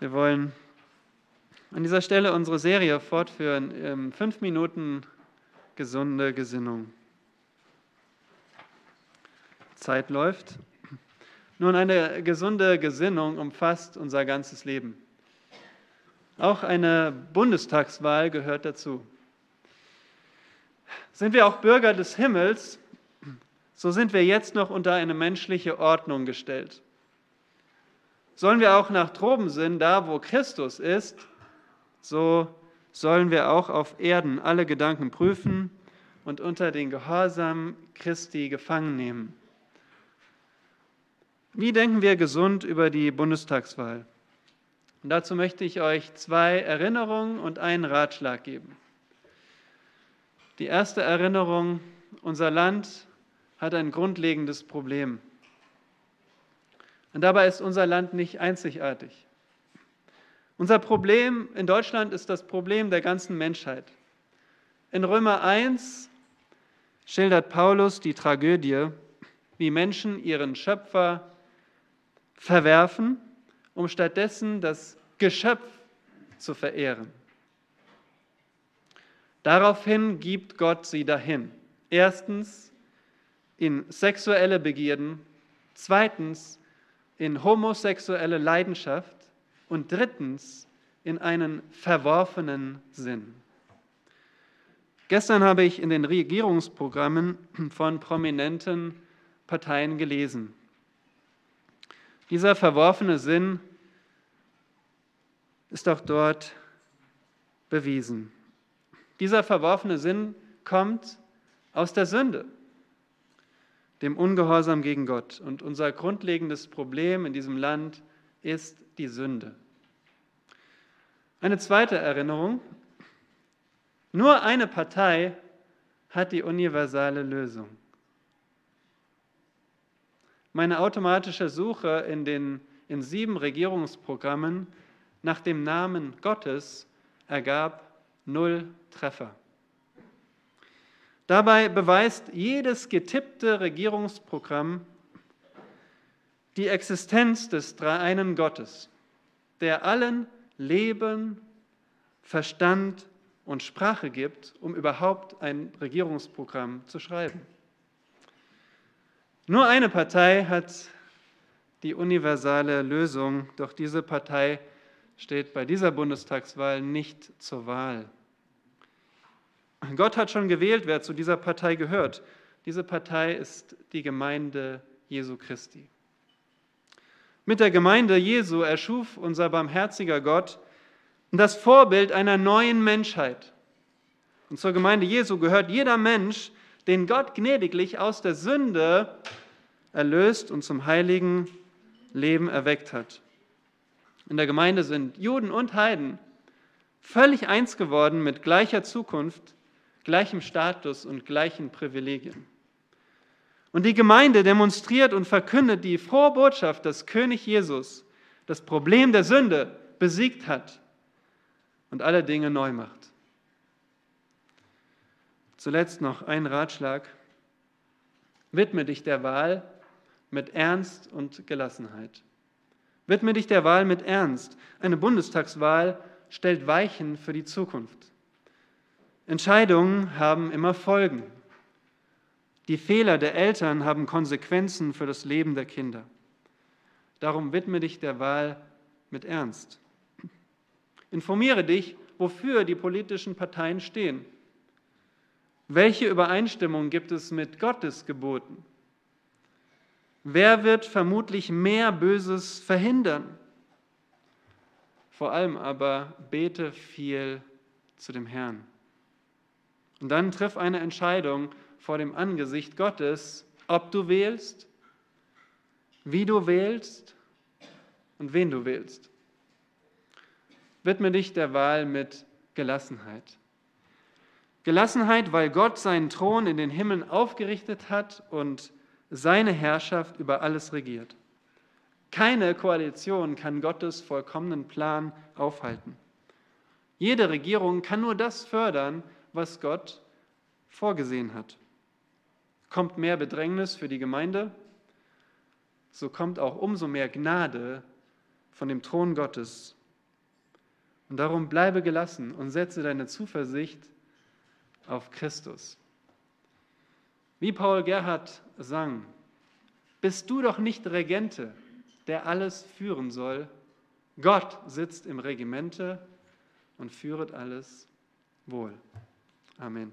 Wir wollen an dieser Stelle unsere Serie fortführen. Ähm, fünf Minuten gesunde Gesinnung. Zeit läuft. Nun, eine gesunde Gesinnung umfasst unser ganzes Leben. Auch eine Bundestagswahl gehört dazu. Sind wir auch Bürger des Himmels, so sind wir jetzt noch unter eine menschliche Ordnung gestellt. Sollen wir auch nach droben sind, da wo Christus ist, so sollen wir auch auf Erden alle Gedanken prüfen und unter den Gehorsam Christi gefangen nehmen. Wie denken wir gesund über die Bundestagswahl? Und dazu möchte ich euch zwei Erinnerungen und einen Ratschlag geben. Die erste Erinnerung, unser Land hat ein grundlegendes Problem. Und dabei ist unser Land nicht einzigartig. Unser Problem in Deutschland ist das Problem der ganzen Menschheit. In Römer 1 schildert Paulus die Tragödie, wie Menschen ihren Schöpfer verwerfen, um stattdessen das Geschöpf zu verehren. Daraufhin gibt Gott sie dahin. Erstens in sexuelle Begierden, zweitens in homosexuelle Leidenschaft und drittens in einen verworfenen Sinn. Gestern habe ich in den Regierungsprogrammen von prominenten Parteien gelesen. Dieser verworfene Sinn ist auch dort bewiesen. Dieser verworfene Sinn kommt aus der Sünde dem Ungehorsam gegen Gott. Und unser grundlegendes Problem in diesem Land ist die Sünde. Eine zweite Erinnerung. Nur eine Partei hat die universale Lösung. Meine automatische Suche in, den, in sieben Regierungsprogrammen nach dem Namen Gottes ergab null Treffer. Dabei beweist jedes getippte Regierungsprogramm die Existenz des dreieinen Gottes, der allen Leben, Verstand und Sprache gibt, um überhaupt ein Regierungsprogramm zu schreiben. Nur eine Partei hat die universale Lösung, doch diese Partei steht bei dieser Bundestagswahl nicht zur Wahl. Gott hat schon gewählt, wer zu dieser Partei gehört. Diese Partei ist die Gemeinde Jesu Christi. Mit der Gemeinde Jesu erschuf unser barmherziger Gott das Vorbild einer neuen Menschheit. Und zur Gemeinde Jesu gehört jeder Mensch, den Gott gnädiglich aus der Sünde erlöst und zum heiligen Leben erweckt hat. In der Gemeinde sind Juden und Heiden völlig eins geworden mit gleicher Zukunft gleichem Status und gleichen Privilegien. Und die Gemeinde demonstriert und verkündet die frohe Botschaft, dass König Jesus das Problem der Sünde besiegt hat und alle Dinge neu macht. Zuletzt noch ein Ratschlag. Widme dich der Wahl mit Ernst und Gelassenheit. Widme dich der Wahl mit Ernst. Eine Bundestagswahl stellt Weichen für die Zukunft. Entscheidungen haben immer Folgen. Die Fehler der Eltern haben Konsequenzen für das Leben der Kinder. Darum widme dich der Wahl mit Ernst. Informiere dich, wofür die politischen Parteien stehen. Welche Übereinstimmung gibt es mit Gottes Geboten? Wer wird vermutlich mehr Böses verhindern? Vor allem aber bete viel zu dem Herrn. Und dann triff eine Entscheidung vor dem Angesicht Gottes, ob du wählst, wie du wählst und wen du wählst. Widme dich der Wahl mit Gelassenheit. Gelassenheit, weil Gott seinen Thron in den Himmeln aufgerichtet hat und seine Herrschaft über alles regiert. Keine Koalition kann Gottes vollkommenen Plan aufhalten. Jede Regierung kann nur das fördern, was Gott vorgesehen hat. Kommt mehr Bedrängnis für die Gemeinde, so kommt auch umso mehr Gnade von dem Thron Gottes Und darum bleibe gelassen und setze deine Zuversicht auf Christus. Wie Paul Gerhard sang, bist du doch nicht Regente, der alles führen soll. Gott sitzt im Regimente und führet alles wohl. Amen.